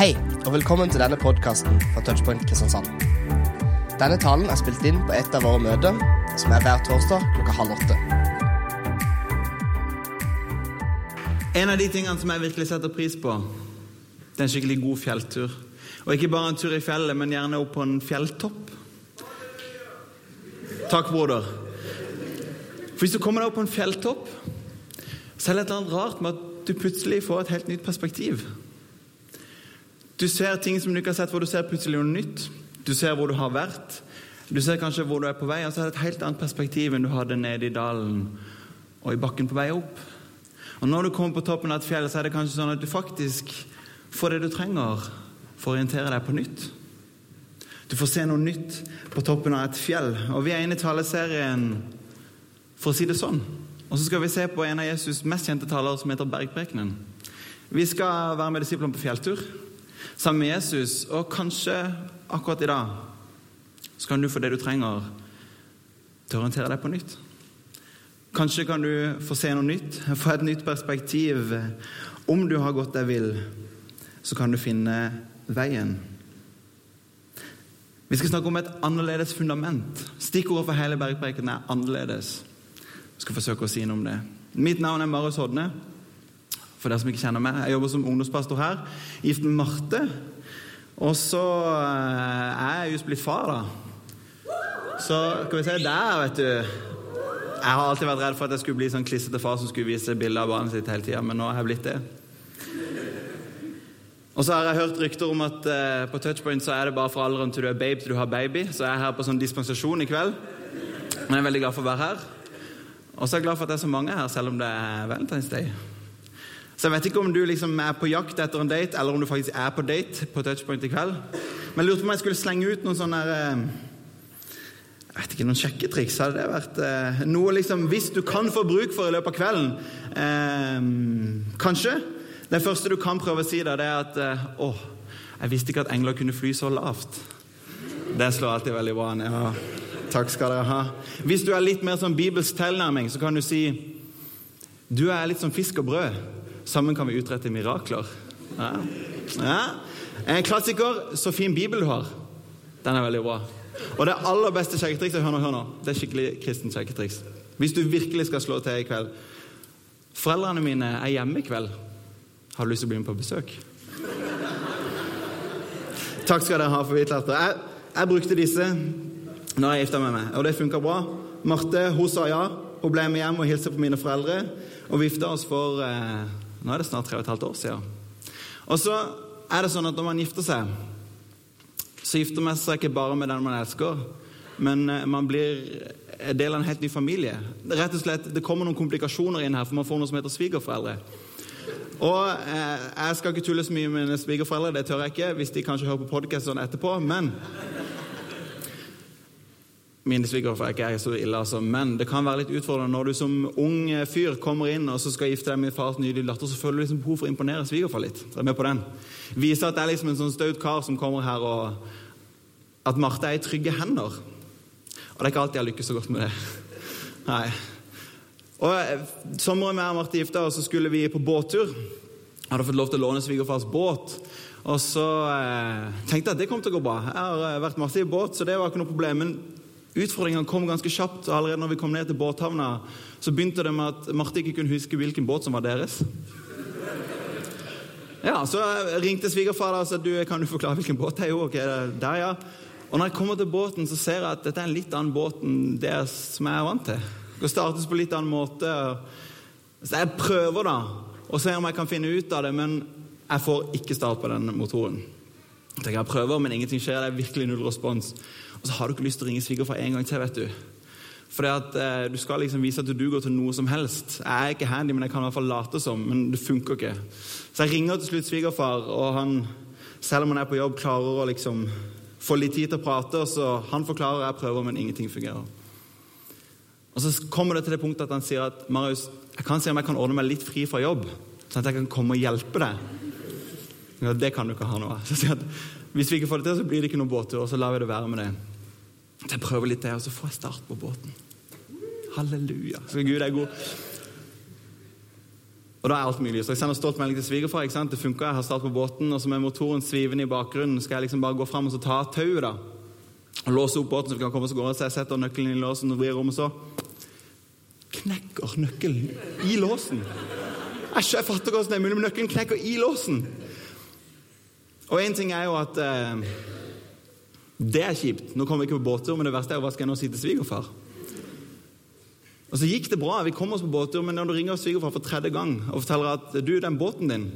Hei, og velkommen til denne podkasten fra Touchpoint Kristiansand. Denne talen er spilt inn på et av våre møter, som er hver torsdag klokka halv åtte. En av de tingene som jeg virkelig setter pris på, det er en skikkelig god fjelltur. Og ikke bare en tur i fjellet, men gjerne opp på en fjelltopp. Takk, broder. For Hvis du kommer deg opp på en fjelltopp, så er det et eller annet rart med at du plutselig får et helt nytt perspektiv. Du ser ting som du ikke har sett, hvor du ser plutselig noe nytt. Du ser hvor du har vært. Du ser kanskje hvor du er på vei, og så er det et helt annet perspektiv enn du hadde nede i dalen og i bakken på vei opp. Og Når du kommer på toppen av et fjell, så er det kanskje sånn at du faktisk får det du trenger for å orientere deg på nytt. Du får se noe nytt på toppen av et fjell. Og vi er inne i taleserien for å si det sånn. Og så skal vi se på en av Jesus' mest kjente taler, som heter Bergprekenen. Vi skal være med disiplene på fjelltur sammen med Jesus, og kanskje akkurat i dag så kan du få det du trenger til å orientere deg på nytt. Kanskje kan du få se noe nytt, få et nytt perspektiv. Om du har gått deg vill, så kan du finne veien. Vi skal snakke om et annerledes fundament. Stikkordet for hele bergprekenen er 'annerledes'. Jeg skal forsøke å si noe om det. Mitt navn er Marius Hodne. For dere som ikke kjenner meg. Jeg jobber som ungdomspastor her. Gift med Marte. Og så eh, er jeg just blitt far, da. Så skal vi se Der, vet du. Jeg har alltid vært redd for at jeg skulle bli sånn klissete far som skulle vise bilder av barnet sitt hele tida, men nå har jeg blitt det. Og så har jeg hørt rykter om at eh, på Touchpoint så er det bare fra alderen til du er babe til du har baby. Så jeg er her på sånn dispensasjon i kveld. Men jeg er veldig glad for å være her. Og så er jeg glad for at det er så mange her, selv om det er Valentine's Day. Så jeg vet ikke om du liksom er på jakt etter en date, eller om du faktisk er på date på Touchpoint i kveld. Men jeg lurte på om jeg skulle slenge ut noen sånne eh, jeg vet ikke, noen sjekketriks. Hadde det vært eh, noe liksom Hvis du kan få bruk for i løpet av kvelden eh, Kanskje. Det første du kan prøve å si, da, det er at eh, Å, jeg visste ikke at engler kunne fly så lavt. Det slår alltid veldig bra an. Ja, takk skal dere ha. Hvis du er litt mer sånn bibelsk tilnærming, så kan du si Du er litt som fisk og brød. Sammen kan vi utrette mirakler. Ja. ja. En klassiker. Så fin bibel du har. Den er veldig bra. Og det aller beste sjekketrikset hør nå, hør nå, det er skikkelig kristent sjekketriks. Hvis du virkelig skal slå til i kveld Foreldrene mine er hjemme i kveld. Har du lyst til å bli med på besøk? Takk skal dere ha for hvitlatter. Jeg, jeg brukte disse når jeg gifta meg, og det funka bra. Marte hun sa ja. Hun ble med hjem og hilste på mine foreldre og vifta oss for eh, Nå er det snart tre og et halvt år siden. Og så er det sånn at når man gifter seg, så gifter man seg ikke bare med den man elsker, men eh, man blir del av en helt ny familie. Rett og slett, Det kommer noen komplikasjoner inn her, for man får noe som heter svigerforeldre. Og eh, Jeg skal ikke tulle så mye med mine svigerforeldre, det tør jeg ikke, hvis de kanskje hører på podkasten etterpå, men Mine svigerforeldre er ikke så ille, altså, men det kan være litt utfordrende når du som ung fyr kommer inn og så skal gifte deg med fars nydelige datter, så føler du liksom behov for å imponere svigerfar litt. Er med på den? Vise at det er liksom en sånn staut kar som kommer her, og at Marte er i trygge hender. Og det er ikke alltid jeg lykkes så godt med det. Nei. Og Sommeren vi og Marte gifta, og så skulle vi på båttur. Jeg hadde fått lov til å låne svigerfars båt. Og så eh, tenkte jeg at det kom til å gå bra. Jeg har eh, vært masse i båt, så det var ikke noe problem. Men utfordringene kom ganske kjapt. og Allerede når vi kom ned til båthavna, så begynte det med at Marte ikke kunne huske hvilken båt som var deres. Ja, Så ringte svigerfar og sa du, kan du forklare hvilken båt det er. Jo, ok, der, ja. Og når jeg kommer til båten, så ser jeg at dette er en litt annen båt enn det som jeg er vant til. Det startes på litt annen måte. Så jeg prøver da å se om jeg kan finne ut av det, men jeg får ikke start på den motoren. Jeg prøver, men ingenting skjer. Det er virkelig null respons. Og så har du ikke lyst til å ringe svigerfar en gang til, vet du. For at, eh, Du skal liksom vise at du duger til noe som helst. Jeg er ikke handy, men jeg kan i hvert fall late som. Men det funker ikke. Så jeg ringer til slutt svigerfar, og han, selv om han er på jobb, klarer å liksom få litt tid til å prate. og så Han forklarer, jeg prøver, men ingenting fungerer. Og Så kommer det til det punktet at han sier at Marius, jeg kan se om jeg kan ordne meg litt fri fra jobb, sånn at jeg kan komme og hjelpe deg. Ja, det kan du ikke ha noe av. Hvis vi ikke får det til, så blir det ikke noen båttur, og så lar vi det være med det. Jeg prøver litt det, og så får jeg start på båten. Halleluja. Så Gud er god. Og da er alt mulig. Så jeg sender stolt melding til svigerfar. ikke sant? Det funker, jeg har start på båten, og så med motoren svivende i bakgrunnen skal jeg liksom bare gå fram og så ta tauet da. og låse opp båten så vi kan komme oss av gårde. Så jeg setter nøkkelen i låsen og vrir om, og så knekker nøkkelen i låsen. Æsj, jeg fatter ikke hvordan det er mulig, men nøkkelen knekker i låsen. Og én ting er jo at eh, det er kjipt. Nå kommer vi ikke på båttur, men det verste er hva skal jeg nå si til svigerfar? Og så gikk det bra, vi kom oss på båttur, men når du ringer svigerfar for tredje gang og forteller at du, den båten din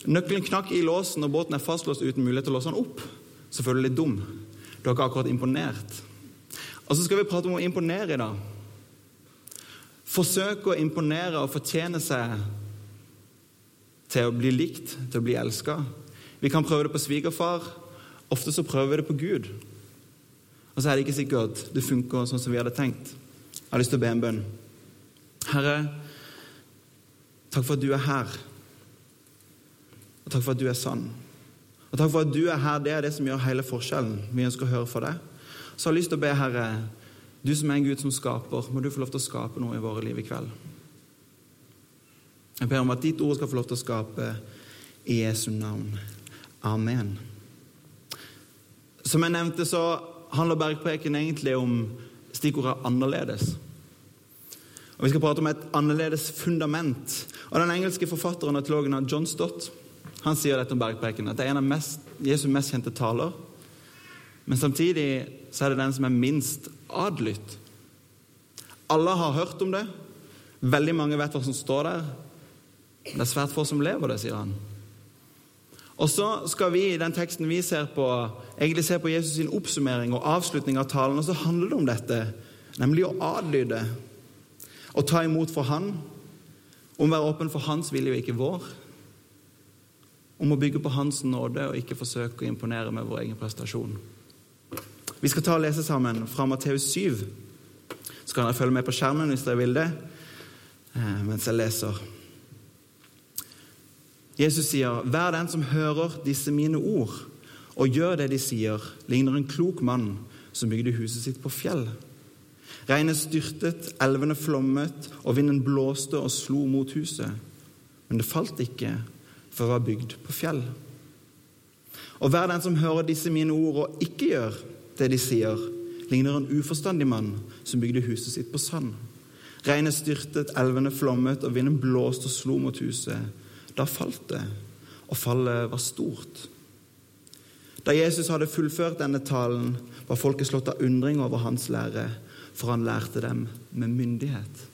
Nøkkelen knakk i låsen, og båten er fastlåst uten mulighet til å låse den opp, så føler du deg dum. Du har ikke akkurat imponert. Og så skal vi prate om å imponere i dag. Forsøke å imponere og fortjene seg til å bli likt, til å bli elska. Vi kan prøve det på svigerfar. Ofte så prøver vi det på Gud. Og så er det ikke sikkert det funker sånn som vi hadde tenkt. Jeg har lyst til å be en bønn. Herre, takk for at du er her. Og takk for at du er sann. Og takk for at du er her. Det er det som gjør hele forskjellen. Vi ønsker å høre for deg. Så jeg har lyst til å be, Herre, du som er en Gud som skaper, må du få lov til å skape noe i våre liv i kveld. Jeg ber om at ditt ord skal få lov til å skape i Jesu navn. Amen. Som jeg nevnte, så handler Bergpreken egentlig om Stikkordet er 'annerledes'. Og Vi skal prate om et annerledes fundament. Og Den engelske forfatteren og teologen John Stott han sier dette om bergpreken, at det er en av mest, Jesu mest kjente taler. Men samtidig så er det den som er minst adlydt. Alle har hørt om det. Veldig mange vet hva som står der. Det er svært få som lever det, sier han. Og så skal vi i den teksten vi ser på, egentlig se på Jesus' sin oppsummering og avslutning av talen, og så handler det om dette, nemlig å adlyde. og ta imot for Han, om å være åpen for Hans vilje og ikke vår. Om å bygge på Hans nåde og ikke forsøke å imponere med vår egen prestasjon. Vi skal ta og lese sammen fra Matteus 7. Så kan dere følge med på skjermen hvis dere vil det, eh, mens jeg leser. Jesus sier, 'Vær den som hører disse mine ord, og gjør det de sier', ligner en klok mann som bygde huset sitt på fjell. Regnet styrtet, elvene flommet, og vinden blåste og slo mot huset. Men det falt ikke, for det var bygd på fjell. Og hver den som hører disse mine ord og ikke gjør det de sier, ligner en uforstandig mann som bygde huset sitt på sand. Regnet styrtet, elvene flommet, og vinden blåste og slo mot huset. Da falt det, og fallet var stort. Da Jesus hadde fullført denne talen, var folket slått av undring over hans lære, for han lærte dem med myndighet.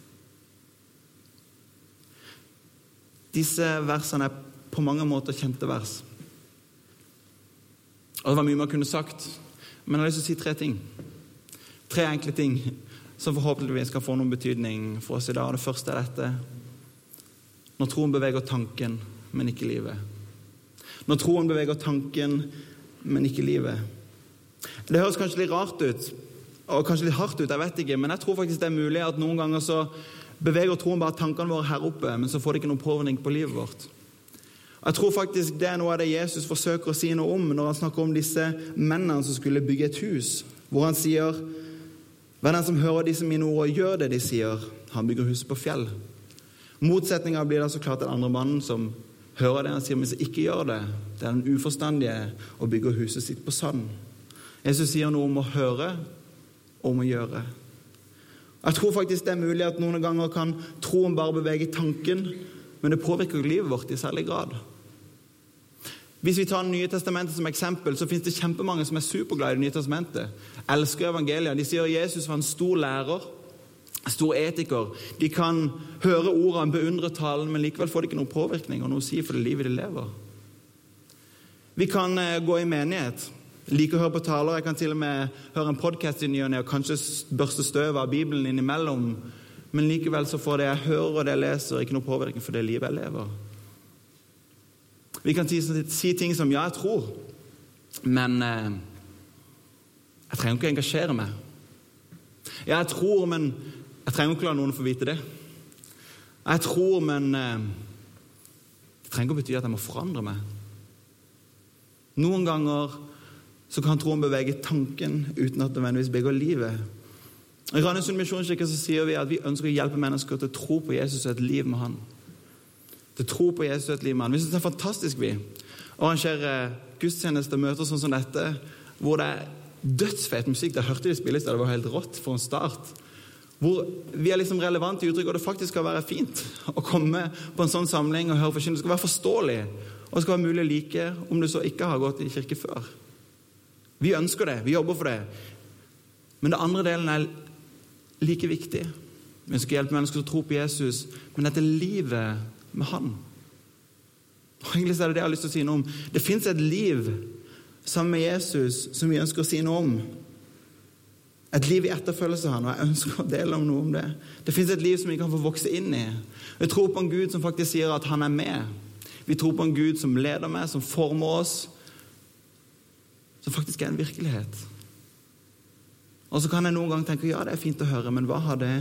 Disse versene er på mange måter kjente vers. Og Det var mye man kunne sagt, men jeg har lyst til å si tre ting. Tre enkle ting som forhåpentligvis skal få noen betydning for oss i dag. Det første er dette når troen beveger tanken, men ikke livet. Når troen beveger tanken, men ikke livet. Det høres kanskje litt rart ut, og kanskje litt hardt ut, jeg vet ikke, men jeg tror faktisk det er mulig at noen ganger så beveger troen bare tankene våre her oppe, men så får det ikke noen påvirkning på livet vårt. Jeg tror faktisk det er noe av det Jesus forsøker å si noe om når han snakker om disse mennene som skulle bygge et hus, hvor han sier Hver den som hører disse mine ord og gjør det de sier, han bygger huset på fjell. Motsetninga blir da så klart den andre mannen som hører det han sier, men som ikke gjør det. Det er den uforstandige og bygger huset sitt på sand. Jesus sier noe om å høre og om å gjøre. Jeg tror faktisk det er mulig at noen ganger kan troen bare bevege tanken, men det påvirker livet vårt i særlig grad. Hvis vi tar Nye testamentet som eksempel, så finnes det kjempemange som er superglade i Det nye testamentet. Elsker evangeliet. De sier Jesus var en stor lærer stor etiker. De kan høre ordene, beundre talen, men likevel får de ikke noen påvirkning og noe å si for det livet de lever. Vi kan eh, gå i menighet, like å høre på taler. Jeg kan til og med høre en podkast i ny og ne og kanskje børste støv av Bibelen innimellom. Men likevel så får det jeg hører og det jeg leser, ikke noe påvirkning for det livet jeg lever. Vi kan si, si ting som 'ja, jeg tror', men eh, jeg trenger ikke å engasjere meg. Ja, jeg tror, men jeg trenger ikke la noen få vite det. Jeg tror, men eh, det trenger ikke å bety at jeg må forandre meg. Noen ganger så kan troen bevege tanken uten at det nødvendigvis bygger livet. I Randesund misjonskirke sier vi at vi ønsker å hjelpe mennesker til å tro på Jesus og et liv med Han. til tro på Jesus og et liv med han. Vi syns det er fantastisk vi arrangerer gudstjenester, møter sånn som dette, hvor det er dødsfet musikk. Det hørte de spille i stedet, det var helt rått for en start. Hvor vi er liksom relevante i uttrykk, og det faktisk skal være fint å komme på en sånn samling og høre forkynnelse. Det skal være forståelig, og det skal være mulig å like om du så ikke har gått i kirke før. Vi ønsker det, vi jobber for det. Men det andre delen er like viktig. Vi ønsker å hjelpe mennesker til å tro på Jesus, men dette livet med Han. Og Egentlig er det det jeg har lyst til å si noe om. Det fins et liv sammen med Jesus som vi ønsker å si noe om. Et liv i etterfølgelse av han, og jeg ønsker å dele om noe om det. Det fins et liv som vi kan få vokse inn i. Vi tror på en Gud som faktisk sier at han er med. Vi tror på en Gud som leder meg, som former oss, som faktisk er en virkelighet. Og så kan jeg noen gang tenke ja, det er fint å høre, men hva har det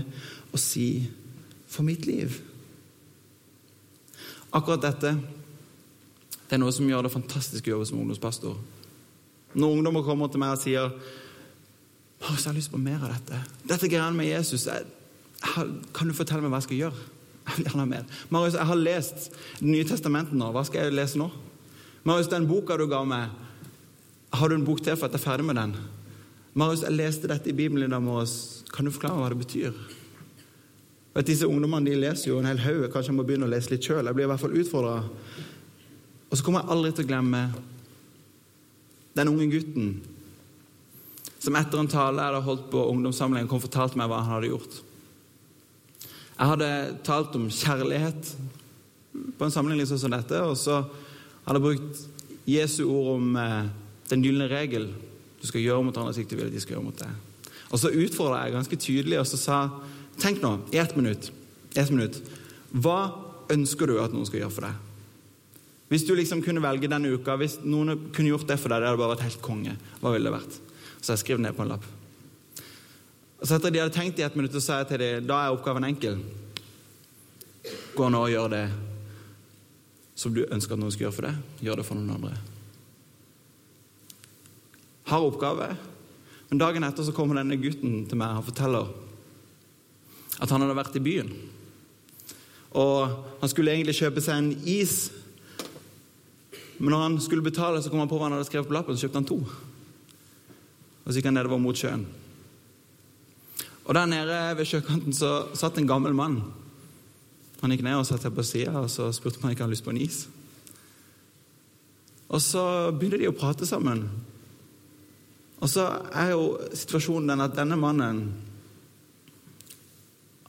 å si for mitt liv? Akkurat dette det er noe som gjør det fantastisk å jobbe som ungdomspastor. Når ungdommer kommer til meg og sier Marius, jeg har lyst på mer av dette. Dette greiene med Jesus jeg, Kan du fortelle meg hva jeg skal gjøre? Jeg vil gjerne ha mer. Marius, jeg har lest Det nye testamentet nå. Hva skal jeg lese nå? Marius, den boka du ga meg, har du en bok til for at jeg er ferdig med den? Marius, jeg leste dette i Bibelen i dag morges. Kan du forklare hva det betyr? Vet, disse ungdommene de leser jo en hel haug. Kanskje jeg må begynne å lese litt sjøl. Jeg blir i hvert fall utfordra. Og så kommer jeg aldri til å glemme den unge gutten som etter en tale jeg hadde holdt på ungdomssamlingen, kom og fortalte meg hva han hadde gjort. Jeg hadde talt om kjærlighet på en samling liksom som dette, og så hadde jeg brukt Jesu ord om eh, den gylne regel. Du skal gjøre mot andre slik du vil at de skal gjøre mot deg. Og så utfordra jeg ganske tydelig og så sa Tenk nå, i ett minutt, ett minutt Hva ønsker du at noen skal gjøre for deg? Hvis du liksom kunne velge denne uka, hvis noen kunne gjort det for deg, det hadde bare vært helt konge. Hva ville det vært? Så jeg skrev ned på en lapp. Og så etter de hadde tenkt i ett minutt, så sa jeg til dem da er oppgaven enkel. Gå nå og gjør det som du ønsker at noen skal gjøre for deg. Gjør det for noen andre. Har oppgave. Men dagen etter så kommer denne gutten til meg og forteller at han hadde vært i byen. Og han skulle egentlig kjøpe seg en is men når han skulle betale, så kom han på hva han hadde skrevet på lappen, så kjøpte han to. Og så gikk han nedover mot sjøen. Og Der nede ved sjøkanten så satt en gammel mann. Han gikk ned og satte seg på sida og så spurte om han ikke hadde lyst på en is. Og så begynner de å prate sammen. Og så er jo situasjonen den at denne mannen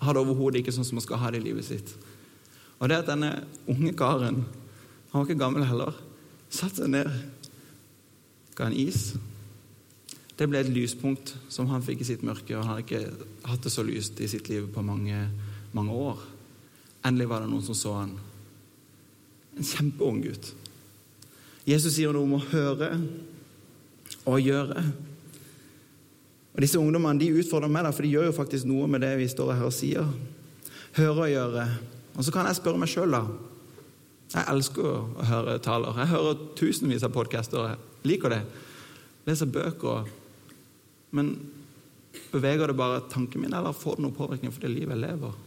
har det overhodet ikke sånn som han skal ha det i livet sitt. Og det at denne unge karen Han var ikke gammel heller satte seg ned, ga en is. Det ble et lyspunkt som han fikk i sitt mørke. og Han hadde ikke hatt det så lyst i sitt liv på mange, mange år. Endelig var det noen som så han. En kjempeung gutt. Jesus sier noe om å høre og gjøre. Og Disse ungdommene de utfordrer meg, for de gjør jo faktisk noe med det vi står her og sier. Høre og gjøre. Og så kan jeg spørre meg sjøl, da. Jeg elsker å høre taler. Jeg hører tusenvis av podcaster. Jeg liker det. Leser bøker. Men beveger det bare tanken min, eller får det noen påvirkning for det livet jeg lever?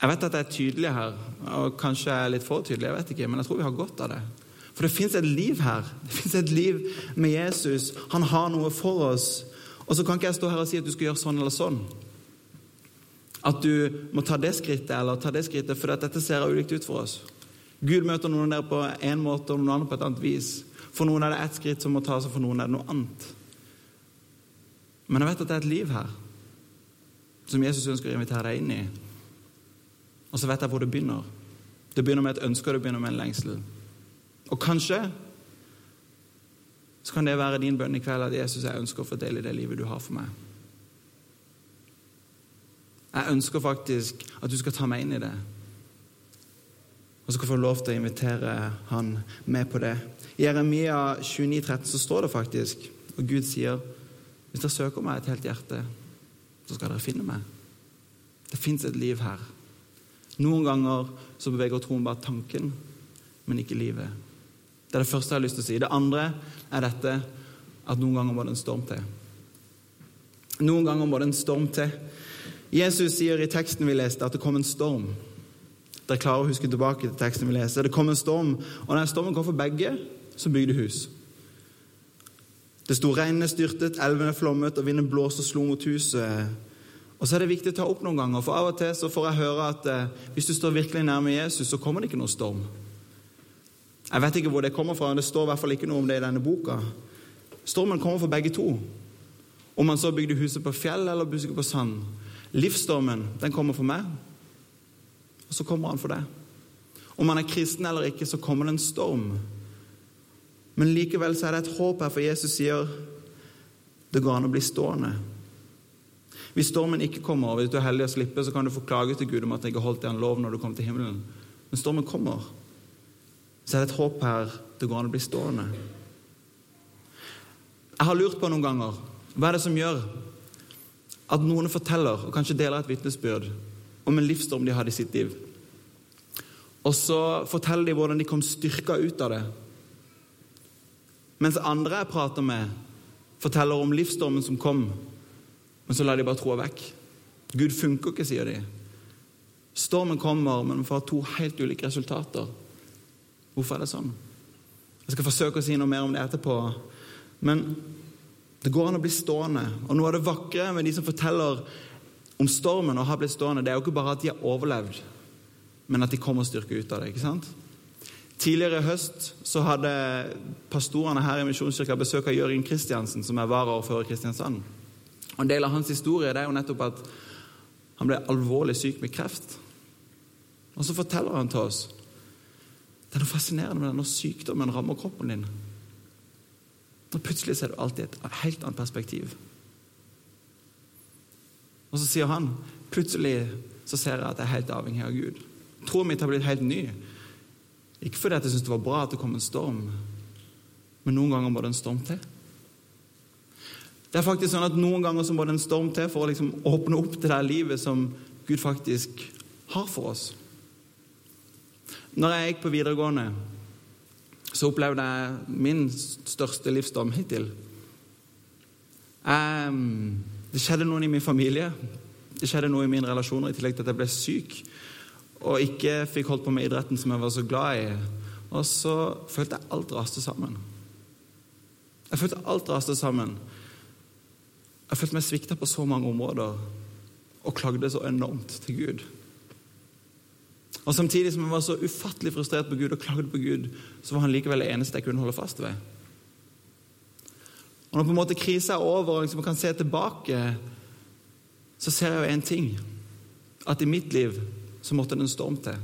Jeg vet at jeg er tydelig her, og kanskje jeg er litt for tydelig, jeg vet ikke, men jeg tror vi har godt av det. For det fins et liv her. Det fins et liv med Jesus. Han har noe for oss. Og så kan ikke jeg stå her og si at du skal gjøre sånn eller sånn. At du må ta det skrittet eller ta det skrittet, for dette ser ulikt ut for oss. Gud møter noen der på en måte og noen andre på et annet vis. For noen er det ett skritt som må tas, og for noen er det noe annet. Men jeg vet at det er et liv her som Jesus ønsker å invitere deg inn i. Og så vet jeg hvor det begynner. Det begynner med et ønske, og det begynner med en lengsel. Og kanskje så kan det være din bønn i kveld at Jesus, jeg ønsker å få del i det livet du har for meg. Jeg ønsker faktisk at du skal ta meg inn i det. Og skal få lov til å invitere han med på det. I Jeremia 29, 13 så står det faktisk, og Gud sier hvis dere søker meg et helt hjerte, så skal dere finne meg. Det fins et liv her. Noen ganger så beveger troen bare tanken, men ikke livet. Det er det første jeg har lyst til å si. Det andre er dette at noen ganger må det en storm til. Noen ganger må det en storm til. Jesus sier i teksten vi leste, at det kom en storm. Dere klarer å huske tilbake til teksten vi leser. Det kom en storm, og når stormen kom for begge, så bygde hus. Det sto regnet styrtet, elvene flommet, og vinden blåste og slo mot huset. Og så er det viktig å ta opp noen ganger, for av og til så får jeg høre at eh, hvis du står virkelig nærme Jesus, så kommer det ikke noen storm. Jeg vet ikke hvor det kommer fra, men det står i hvert fall ikke noe om det i denne boka. Stormen kommer for begge to. Om man så bygde huset på fjell eller huset på sand. Livsstormen, den kommer for meg, og så kommer han for det. Om han er kristen eller ikke, så kommer det en storm. Men likevel så er det et håp her, for Jesus sier det går an å bli stående. Hvis stormen ikke kommer, og hvis du er heldig å slippe, så kan du få klage til Gud om at jeg ikke holdt det han lov når du kom til himmelen. Men stormen kommer. Så er det et håp her. Det går an å bli stående. Jeg har lurt på noen ganger hva er det som gjør at noen forteller og kanskje deler et vitnesbyrd om en livsstorm de hadde i sitt liv. Og så forteller de hvordan de kom styrka ut av det. Mens andre jeg prater med, forteller om livsstormen som kom, men så lar de bare troa vekk. Gud funker ikke, sier de. Stormen kommer, men får to helt ulike resultater. Hvorfor er det sånn? Jeg skal forsøke å si noe mer om det etterpå. Men det går an å bli stående. Og noe av det vakre med de som forteller om stormen og har blitt stående, det er jo ikke bare at de har overlevd, men at de kommer styrke ut av det. ikke sant? Tidligere i høst så hadde pastorene her i Misjonskirka besøk av Jørgen Kristiansen, som er varaordfører i Kristiansand. Og En del av hans historie det er jo nettopp at han ble alvorlig syk med kreft. Og så forteller han til oss det er noe fascinerende med det når sykdommen rammer kroppen din. Og Plutselig ser du alltid et helt annet perspektiv. Og så sier han plutselig så ser jeg at jeg er helt avhengig av Gud. Troen mitt har blitt helt ny. Ikke fordi jeg syntes det var bra at det kom en storm, men noen ganger må det en storm til. Det er faktisk sånn at Noen ganger så må det en storm til for å liksom åpne opp til det livet som Gud faktisk har for oss. Når jeg gikk på videregående, så opplevde jeg min største livsstorm hittil. Jeg, det skjedde noe i min familie, det skjedde noe i mine relasjoner, i tillegg til at jeg ble syk og ikke fikk holdt på med idretten som jeg var så glad i. Og så følte jeg alt raste sammen. Jeg følte alt raste sammen. Jeg følte meg svikta på så mange områder og klagde så enormt til Gud. Og Samtidig som jeg var så ufattelig frustrert på Gud og klagde på Gud, så var han likevel det eneste jeg kunne holde fast ved. Og Når på en måte krisa er over og liksom kan se tilbake, så ser jeg jo én ting. At i mitt liv så måtte det en storm til.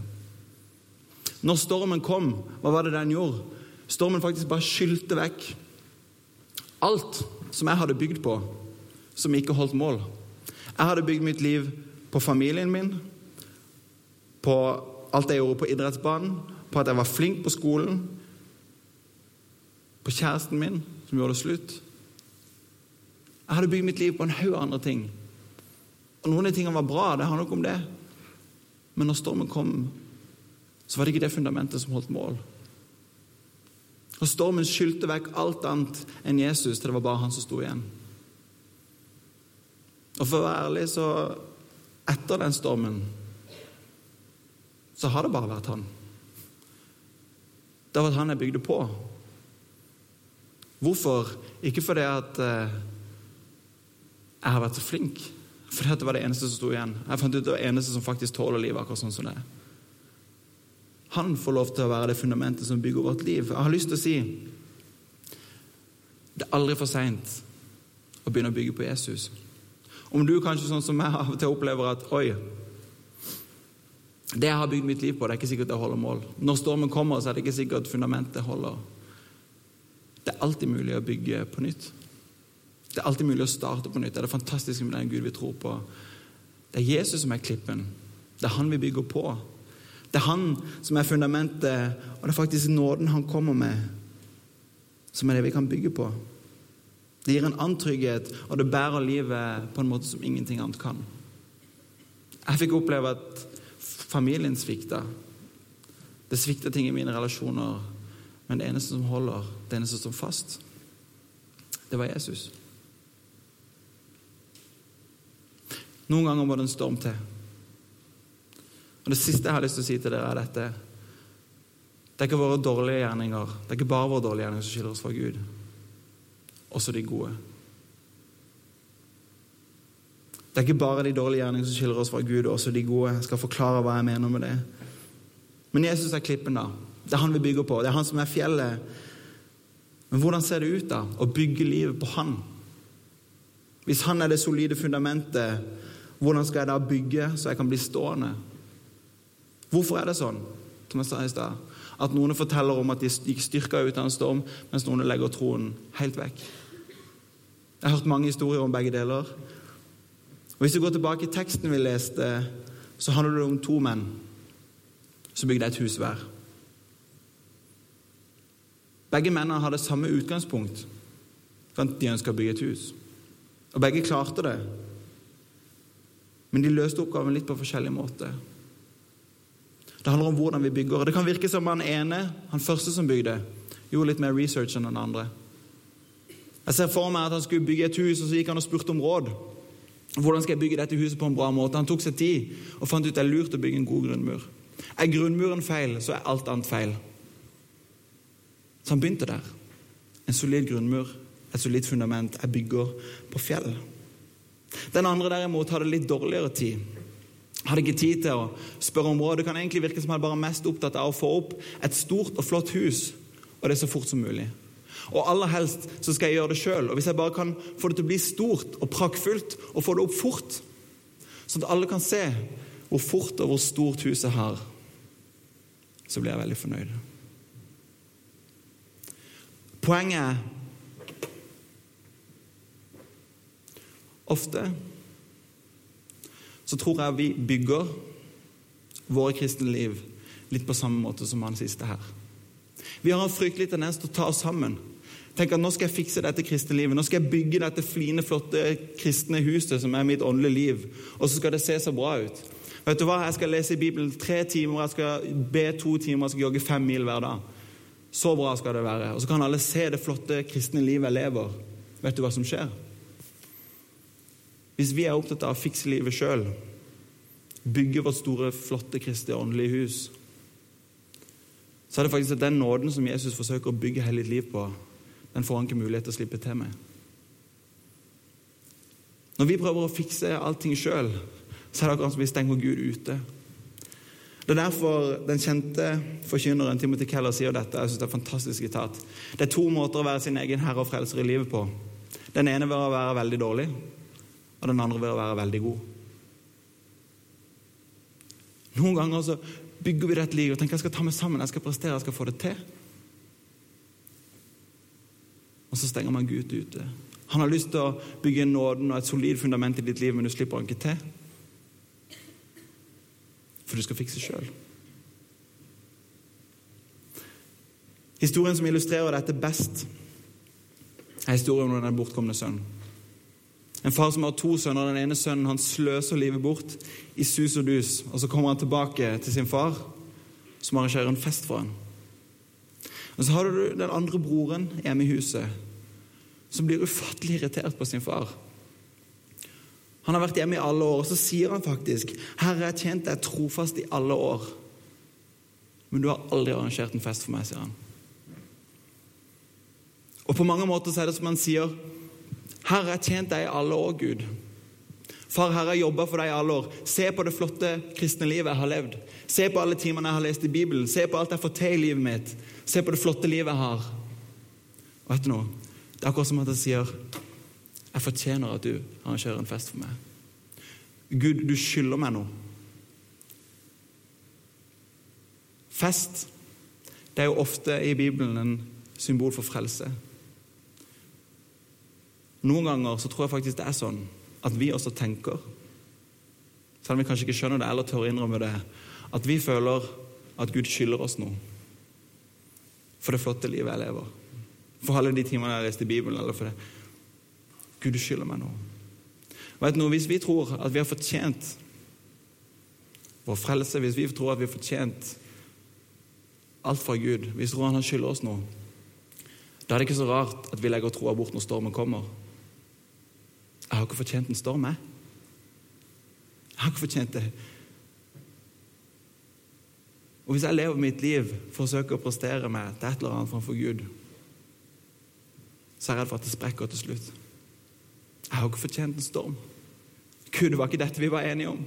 Når stormen kom, hva var det den gjorde? Stormen faktisk bare skylte vekk alt som jeg hadde bygd på som ikke holdt mål. Jeg hadde bygd mitt liv på familien min, på alt jeg gjorde på idrettsbanen, på at jeg var flink på skolen, på kjæresten min, som gjorde det slutt. Jeg hadde bygd mitt liv på en haug andre ting. Og Noen av de tingene var bra, det handler ikke om det. Men når stormen kom, så var det ikke det fundamentet som holdt mål. Og Stormen skylte vekk alt annet enn Jesus til det var bare han som sto igjen. Og for å være ærlig, så Etter den stormen så har det bare vært han. Det har vært han jeg bygde på. Hvorfor? Ikke fordi at eh, jeg har vært så flink, for dette det var det eneste som sto igjen. Jeg fant ut det var det eneste som faktisk tåler livet akkurat sånn som det er. Han får lov til å være det fundamentet som bygger vårt liv. Jeg har lyst til å si det er aldri for seint å begynne å bygge på Jesus. Om du kanskje sånn som meg av og til opplever at oi, det jeg har bygd mitt liv på, det er ikke sikkert det holder mål. Når stormen kommer, så er det ikke sikkert fundamentet holder. Det er alltid mulig å bygge på nytt. Det er alltid mulig å starte på nytt. Det er det fantastiske med den Gud vi tror på. Det er Jesus som er klippen. Det er han vi bygger på. Det er han som er fundamentet, og det er faktisk nåden han kommer med, som er det vi kan bygge på. Det gir en annen trygghet, og det bærer livet på en måte som ingenting annet kan. Jeg fikk oppleve at familien svikta. Det svikta ting i mine relasjoner, men det eneste som holder, det eneste som står fast, det var Jesus. Noen ganger må det en storm til. Og Det siste jeg har lyst til å si til dere, er dette. Det er ikke våre dårlige gjerninger, det er ikke bare våre dårlige gjerninger som skiller oss fra Gud. Også de gode. Det er ikke bare de dårlige gjerningene som skiller oss fra Gud, også de gode. Jeg skal forklare hva jeg mener med det. Men Jesus er klippen, da. Det er han vi bygger på. Det er han som er fjellet. Men hvordan ser det ut, da? Å bygge livet på han? Hvis han er det solide fundamentet, hvordan skal jeg da bygge så jeg kan bli stående? Hvorfor er det sånn, som jeg sa i stad, at noen forteller om at de gikk styrka ut av en storm, mens noen legger troen helt vekk? Jeg har hørt mange historier om begge deler. Og Hvis vi går tilbake i teksten vi leste, så handler det om to menn som bygde et hus hver. Begge mennene hadde samme utgangspunkt for at de ønska å bygge et hus. Og begge klarte det. Men de løste oppgaven litt på forskjellig måte. Det handler om hvordan vi bygger. Det kan virke som han ene, han første som bygde, gjorde litt mer research enn den andre. Jeg ser for meg at han skulle bygge et hus, og så gikk han og spurte om råd. Hvordan skal jeg bygge dette huset på en bra måte? Han tok seg tid og fant ut det er lurt å bygge en god grunnmur. Er grunnmuren feil, så er alt annet feil. Så han begynte der. En solid grunnmur, et solid fundament. Jeg bygger på fjell. Den andre derimot hadde litt dårligere tid. Hadde ikke tid til å spørre om råd. Det kan egentlig virke som han bare er mest opptatt av å få opp et stort og flott hus, og det så fort som mulig. Og aller helst så skal jeg gjøre det sjøl. Hvis jeg bare kan få det til å bli stort og prakkfullt, og få det opp fort, sånn at alle kan se hvor fort og hvor stort huset har, så blir jeg veldig fornøyd. Poenget er Ofte så tror jeg vi bygger våre kristne liv litt på samme måte som han siste her. Vi har en fryktelig tendens til å ta oss sammen Tenk at nå skal jeg fikse dette kristne livet. Nå skal jeg bygge dette fline, flotte kristne huset som er mitt åndelige liv. Og så skal det se så bra ut. Vet du hva? Jeg skal lese i Bibelen tre timer, jeg skal be to timer, jeg skal jogge fem mil hver dag. Så bra skal det være. Og så kan alle se det flotte kristne livet jeg lever. Vet du hva som skjer? Hvis vi er opptatt av å fikse livet sjøl, bygge vårt store, flotte kristne åndelige hus, så er det faktisk at den nåden som Jesus forsøker å bygge hele ditt liv på, den får han ikke mulighet til å slippe til med. Når vi prøver å fikse allting sjøl, så er det akkurat som vi stenger Gud ute. Det er derfor den kjente forkynneren Timothy Keller sier dette. Jeg synes Det er fantastisk sitat. Det er to måter å være sin egen herre og frelser i livet på. Den ene ved å være veldig dårlig, og den andre ved å være veldig god. Noen ganger så bygger vi dette livet og tenker jeg skal ta meg sammen, jeg skal prestere, jeg skal få det til. og så stenger man Gud ute. Han har lyst til å bygge nåden og et solid fundament i ditt liv, men du slipper han ikke til. For du skal fikse sjøl. Historien som illustrerer dette best, er historien om den bortkomne sønnen. En far som har to sønner. Den ene sønnen han sløser livet bort i sus og dus. Og Så kommer han tilbake til sin far, som arrangerer en fest for ham. Og Så har du den andre broren hjemme i huset, som blir ufattelig irritert på sin far. Han har vært hjemme i alle år, og så sier han faktisk 'Herre, jeg tjent deg trofast i alle år', men du har aldri arrangert en fest for meg', sier han. Og på mange måter så er det som han sier 'Herre, jeg har tjent deg i alle år, Gud'. Far, Herre, jeg har jobba for deg i alle år. Se på det flotte kristne livet jeg har levd. Se på alle timene jeg har lest i Bibelen. Se på alt jeg har fått til i livet mitt. Se på det flotte livet jeg har. Og vet du noe? Det er akkurat som at jeg sier jeg fortjener at du arrangerer en fest for meg. Gud, du skylder meg noe. Fest det er jo ofte i Bibelen en symbol for frelse. Noen ganger så tror jeg faktisk det er sånn at vi også tenker, selv om vi kanskje ikke skjønner det eller tør innrømme det, at vi føler at Gud skylder oss noe for det flotte livet jeg lever. For alle de timene jeg har lest i Bibelen. eller for det. Gud, skylder meg noe. Vet du Hvis vi tror at vi har fortjent vår frelse, hvis vi tror at vi har fortjent alt fra Gud, hvis vi tror han skylder oss noe, da er det ikke så rart at vi legger troa bort når stormen kommer. Jeg har ikke fortjent en storm, jeg. Jeg har ikke fortjent det. Og hvis jeg lever mitt liv forsøker å prestere meg til et eller annet framfor Gud, så er jeg redd for at det sprekker til slutt. Jeg har ikke fortjent en storm. Gud, det var ikke dette vi var enige om.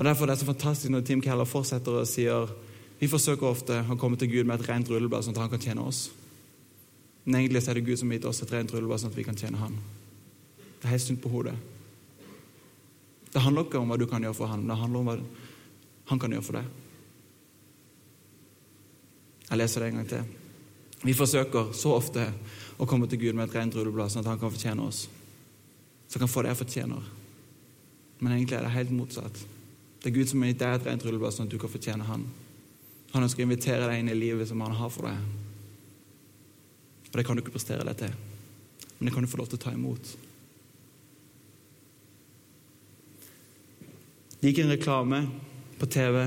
Og Derfor er det så fantastisk når Tim Keller fortsetter og sier vi forsøker ofte å komme til Gud med et rent rulleblad, sånn at han kan tjene oss. Men egentlig er det Gud som har gitt oss et rent rullebånd, sånn at vi kan tjene han. Det er helt sunt på hodet. Det handler ikke om hva du kan gjøre for han, det handler om hva han kan gjøre for deg. Jeg leser det en gang til. Vi forsøker så ofte å komme til Gud med et rent rulleblad, sånn at han kan fortjene oss. Så han kan få det jeg fortjener. Men egentlig er det helt motsatt. Det er Gud som har gitt deg et rent rulleblad, sånn at du kan fortjene Han. Han ønsker å invitere deg inn i livet som Han har for deg. Og det kan du ikke prestere deg til, men det kan du få lov til å ta imot. Det gikk en reklame på TV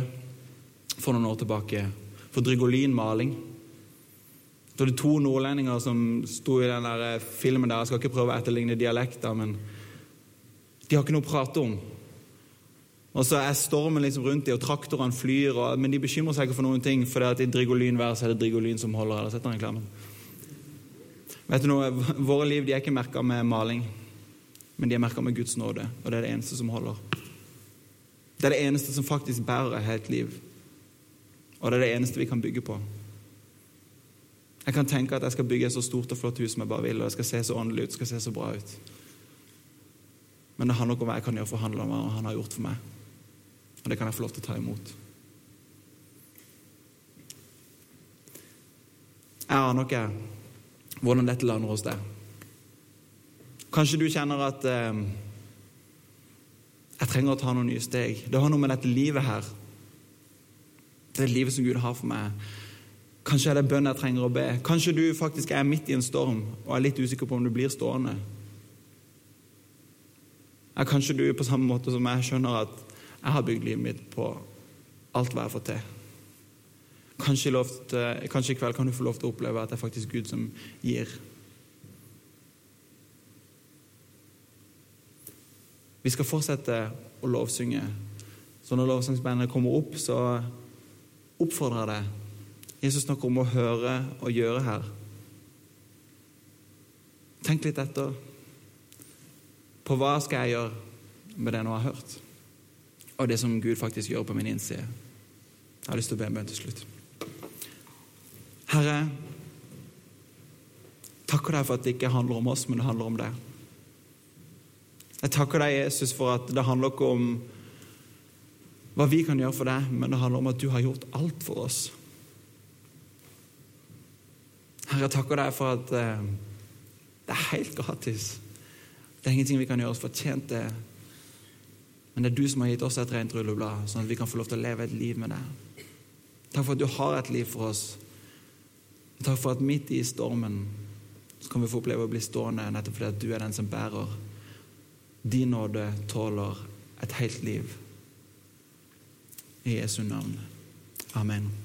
for noen år tilbake for Drygolin maling. Det var to nordlendinger som sto i den der filmen der. Jeg skal ikke prøve å etterligne dialekter, men de har ikke noe å prate om. Og så er stormen liksom rundt dem, og traktorene flyr, og, men de bekymrer seg ikke for noen ting, for det at i Drigolyn-vær så er det drygolin som holder. Eller setter reklamen. Vet du noe, Våre liv de er ikke merka med maling, men de er merka med Guds nåde, og det er det eneste som holder. Det er det eneste som faktisk bærer helt liv, og det er det eneste vi kan bygge på. Jeg kan tenke at jeg skal bygge et så stort og flott hus som jeg bare vil, og det skal se så åndelig ut, det skal se så bra ut. Men det handler ikke om hva jeg kan gjøre for han, hva han har gjort for meg. Og det kan jeg få lov til å ta imot. Jeg aner ikke hvordan dette lander hos deg. Kanskje du kjenner at eh, jeg trenger å ta noen nye steg. Det har noe med dette livet her Det livet som Gud har for meg. Kanskje er det bønn jeg trenger å be. Kanskje du faktisk er midt i en storm og er litt usikker på om du blir stående. Ja, kanskje du på samme måte som jeg skjønner at jeg har bygd livet mitt på alt hva jeg har fått til. Kanskje, lovt, kanskje, i kveld kan du få lov til å oppleve at det er faktisk Gud som gir. Vi skal fortsette å lovsynge. Så når lovsangsbandet kommer opp, så oppfordrer jeg deg. Jesus snakker om å høre og gjøre her. Tenk litt etter. På hva skal jeg gjøre med det jeg nå har hørt? og det som Gud faktisk gjør på min innside. Jeg har lyst til å be en bønn til slutt. Herre, takker deg for at det ikke handler om oss, men det handler om deg. Jeg takker deg, Jesus, for at det handler ikke om hva vi kan gjøre for deg, men det handler om at du har gjort alt for oss. Herre, jeg takker deg for at eh, det er helt gratis. Det er ingenting vi kan gjøre oss fortjent til. Men det er du som har gitt oss et rent rulleblad, sånn at vi kan få lov til å leve et liv med deg. Takk for at du har et liv for oss. Takk for at midt i stormen så kan vi få oppleve å bli stående nettopp fordi at du er den som bærer. Din nåde tåler et helt liv. I Jesu navn. Amen.